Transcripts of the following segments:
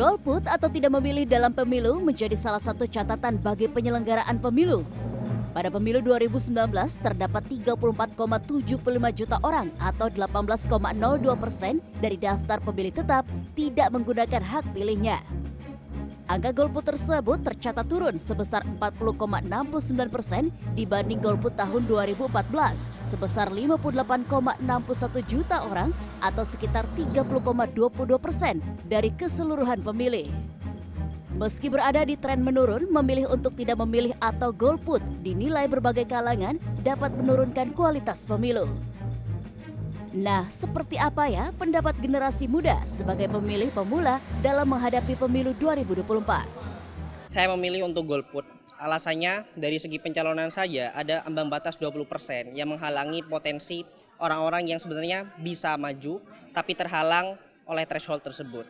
Golput atau tidak memilih dalam pemilu menjadi salah satu catatan bagi penyelenggaraan pemilu. Pada pemilu 2019 terdapat 34,75 juta orang atau 18,02 persen dari daftar pemilih tetap tidak menggunakan hak pilihnya. Angka golput tersebut tercatat turun sebesar 40,69 persen dibanding golput tahun 2014 sebesar 58,61 juta orang atau sekitar 30,22 persen dari keseluruhan pemilih. Meski berada di tren menurun, memilih untuk tidak memilih atau golput dinilai berbagai kalangan dapat menurunkan kualitas pemilu. Nah, seperti apa ya pendapat generasi muda sebagai pemilih pemula dalam menghadapi pemilu 2024? Saya memilih untuk golput. Alasannya dari segi pencalonan saja ada ambang batas 20% yang menghalangi potensi orang-orang yang sebenarnya bisa maju tapi terhalang oleh threshold tersebut.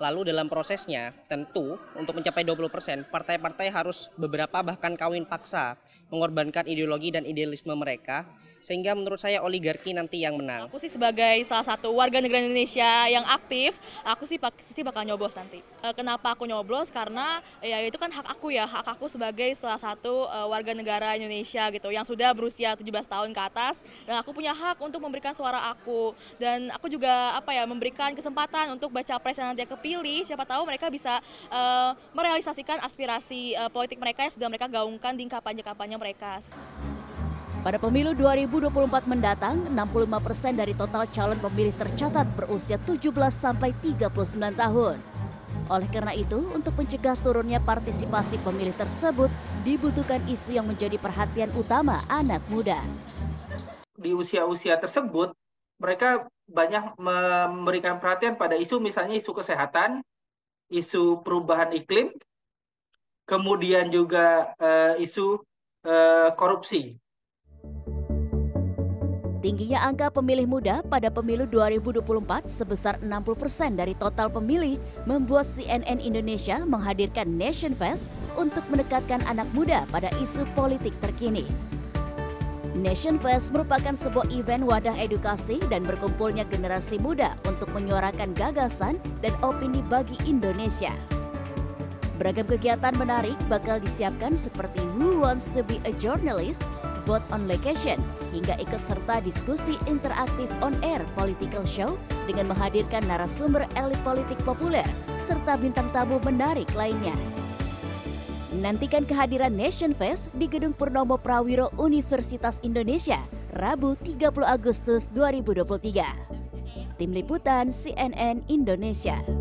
Lalu dalam prosesnya tentu untuk mencapai 20% partai-partai harus beberapa bahkan kawin paksa mengorbankan ideologi dan idealisme mereka sehingga menurut saya oligarki nanti yang menang. Aku sih sebagai salah satu warga negara Indonesia yang aktif, aku sih pasti bakal nyoblos nanti. Eh, kenapa aku nyoblos? Karena ya itu kan hak aku ya, hak aku sebagai salah satu uh, warga negara Indonesia gitu yang sudah berusia 17 tahun ke atas dan aku punya hak untuk memberikan suara aku dan aku juga apa ya memberikan kesempatan untuk baca pres yang nanti kepilih, siapa tahu mereka bisa uh, merealisasikan aspirasi uh, politik mereka yang sudah mereka gaungkan di kampanye-kampanye mereka. Pada pemilu 2024 mendatang, 65 persen dari total calon pemilih tercatat berusia 17 sampai 39 tahun. Oleh karena itu, untuk mencegah turunnya partisipasi pemilih tersebut, dibutuhkan isu yang menjadi perhatian utama anak muda. Di usia-usia tersebut, mereka banyak memberikan perhatian pada isu misalnya isu kesehatan, isu perubahan iklim, kemudian juga uh, isu uh, korupsi. Tingginya angka pemilih muda pada pemilu 2024 sebesar 60% persen dari total pemilih membuat CNN Indonesia menghadirkan Nation Fest untuk mendekatkan anak muda pada isu politik terkini. Nation Fest merupakan sebuah event wadah edukasi dan berkumpulnya generasi muda untuk menyuarakan gagasan dan opini bagi Indonesia. Beragam kegiatan menarik bakal disiapkan seperti Who Wants to be a Journalist, vote on location, hingga ikut serta diskusi interaktif on air political show dengan menghadirkan narasumber elit politik populer serta bintang tamu menarik lainnya. Nantikan kehadiran Nation Fest di Gedung Purnomo Prawiro Universitas Indonesia, Rabu 30 Agustus 2023. Tim Liputan CNN Indonesia.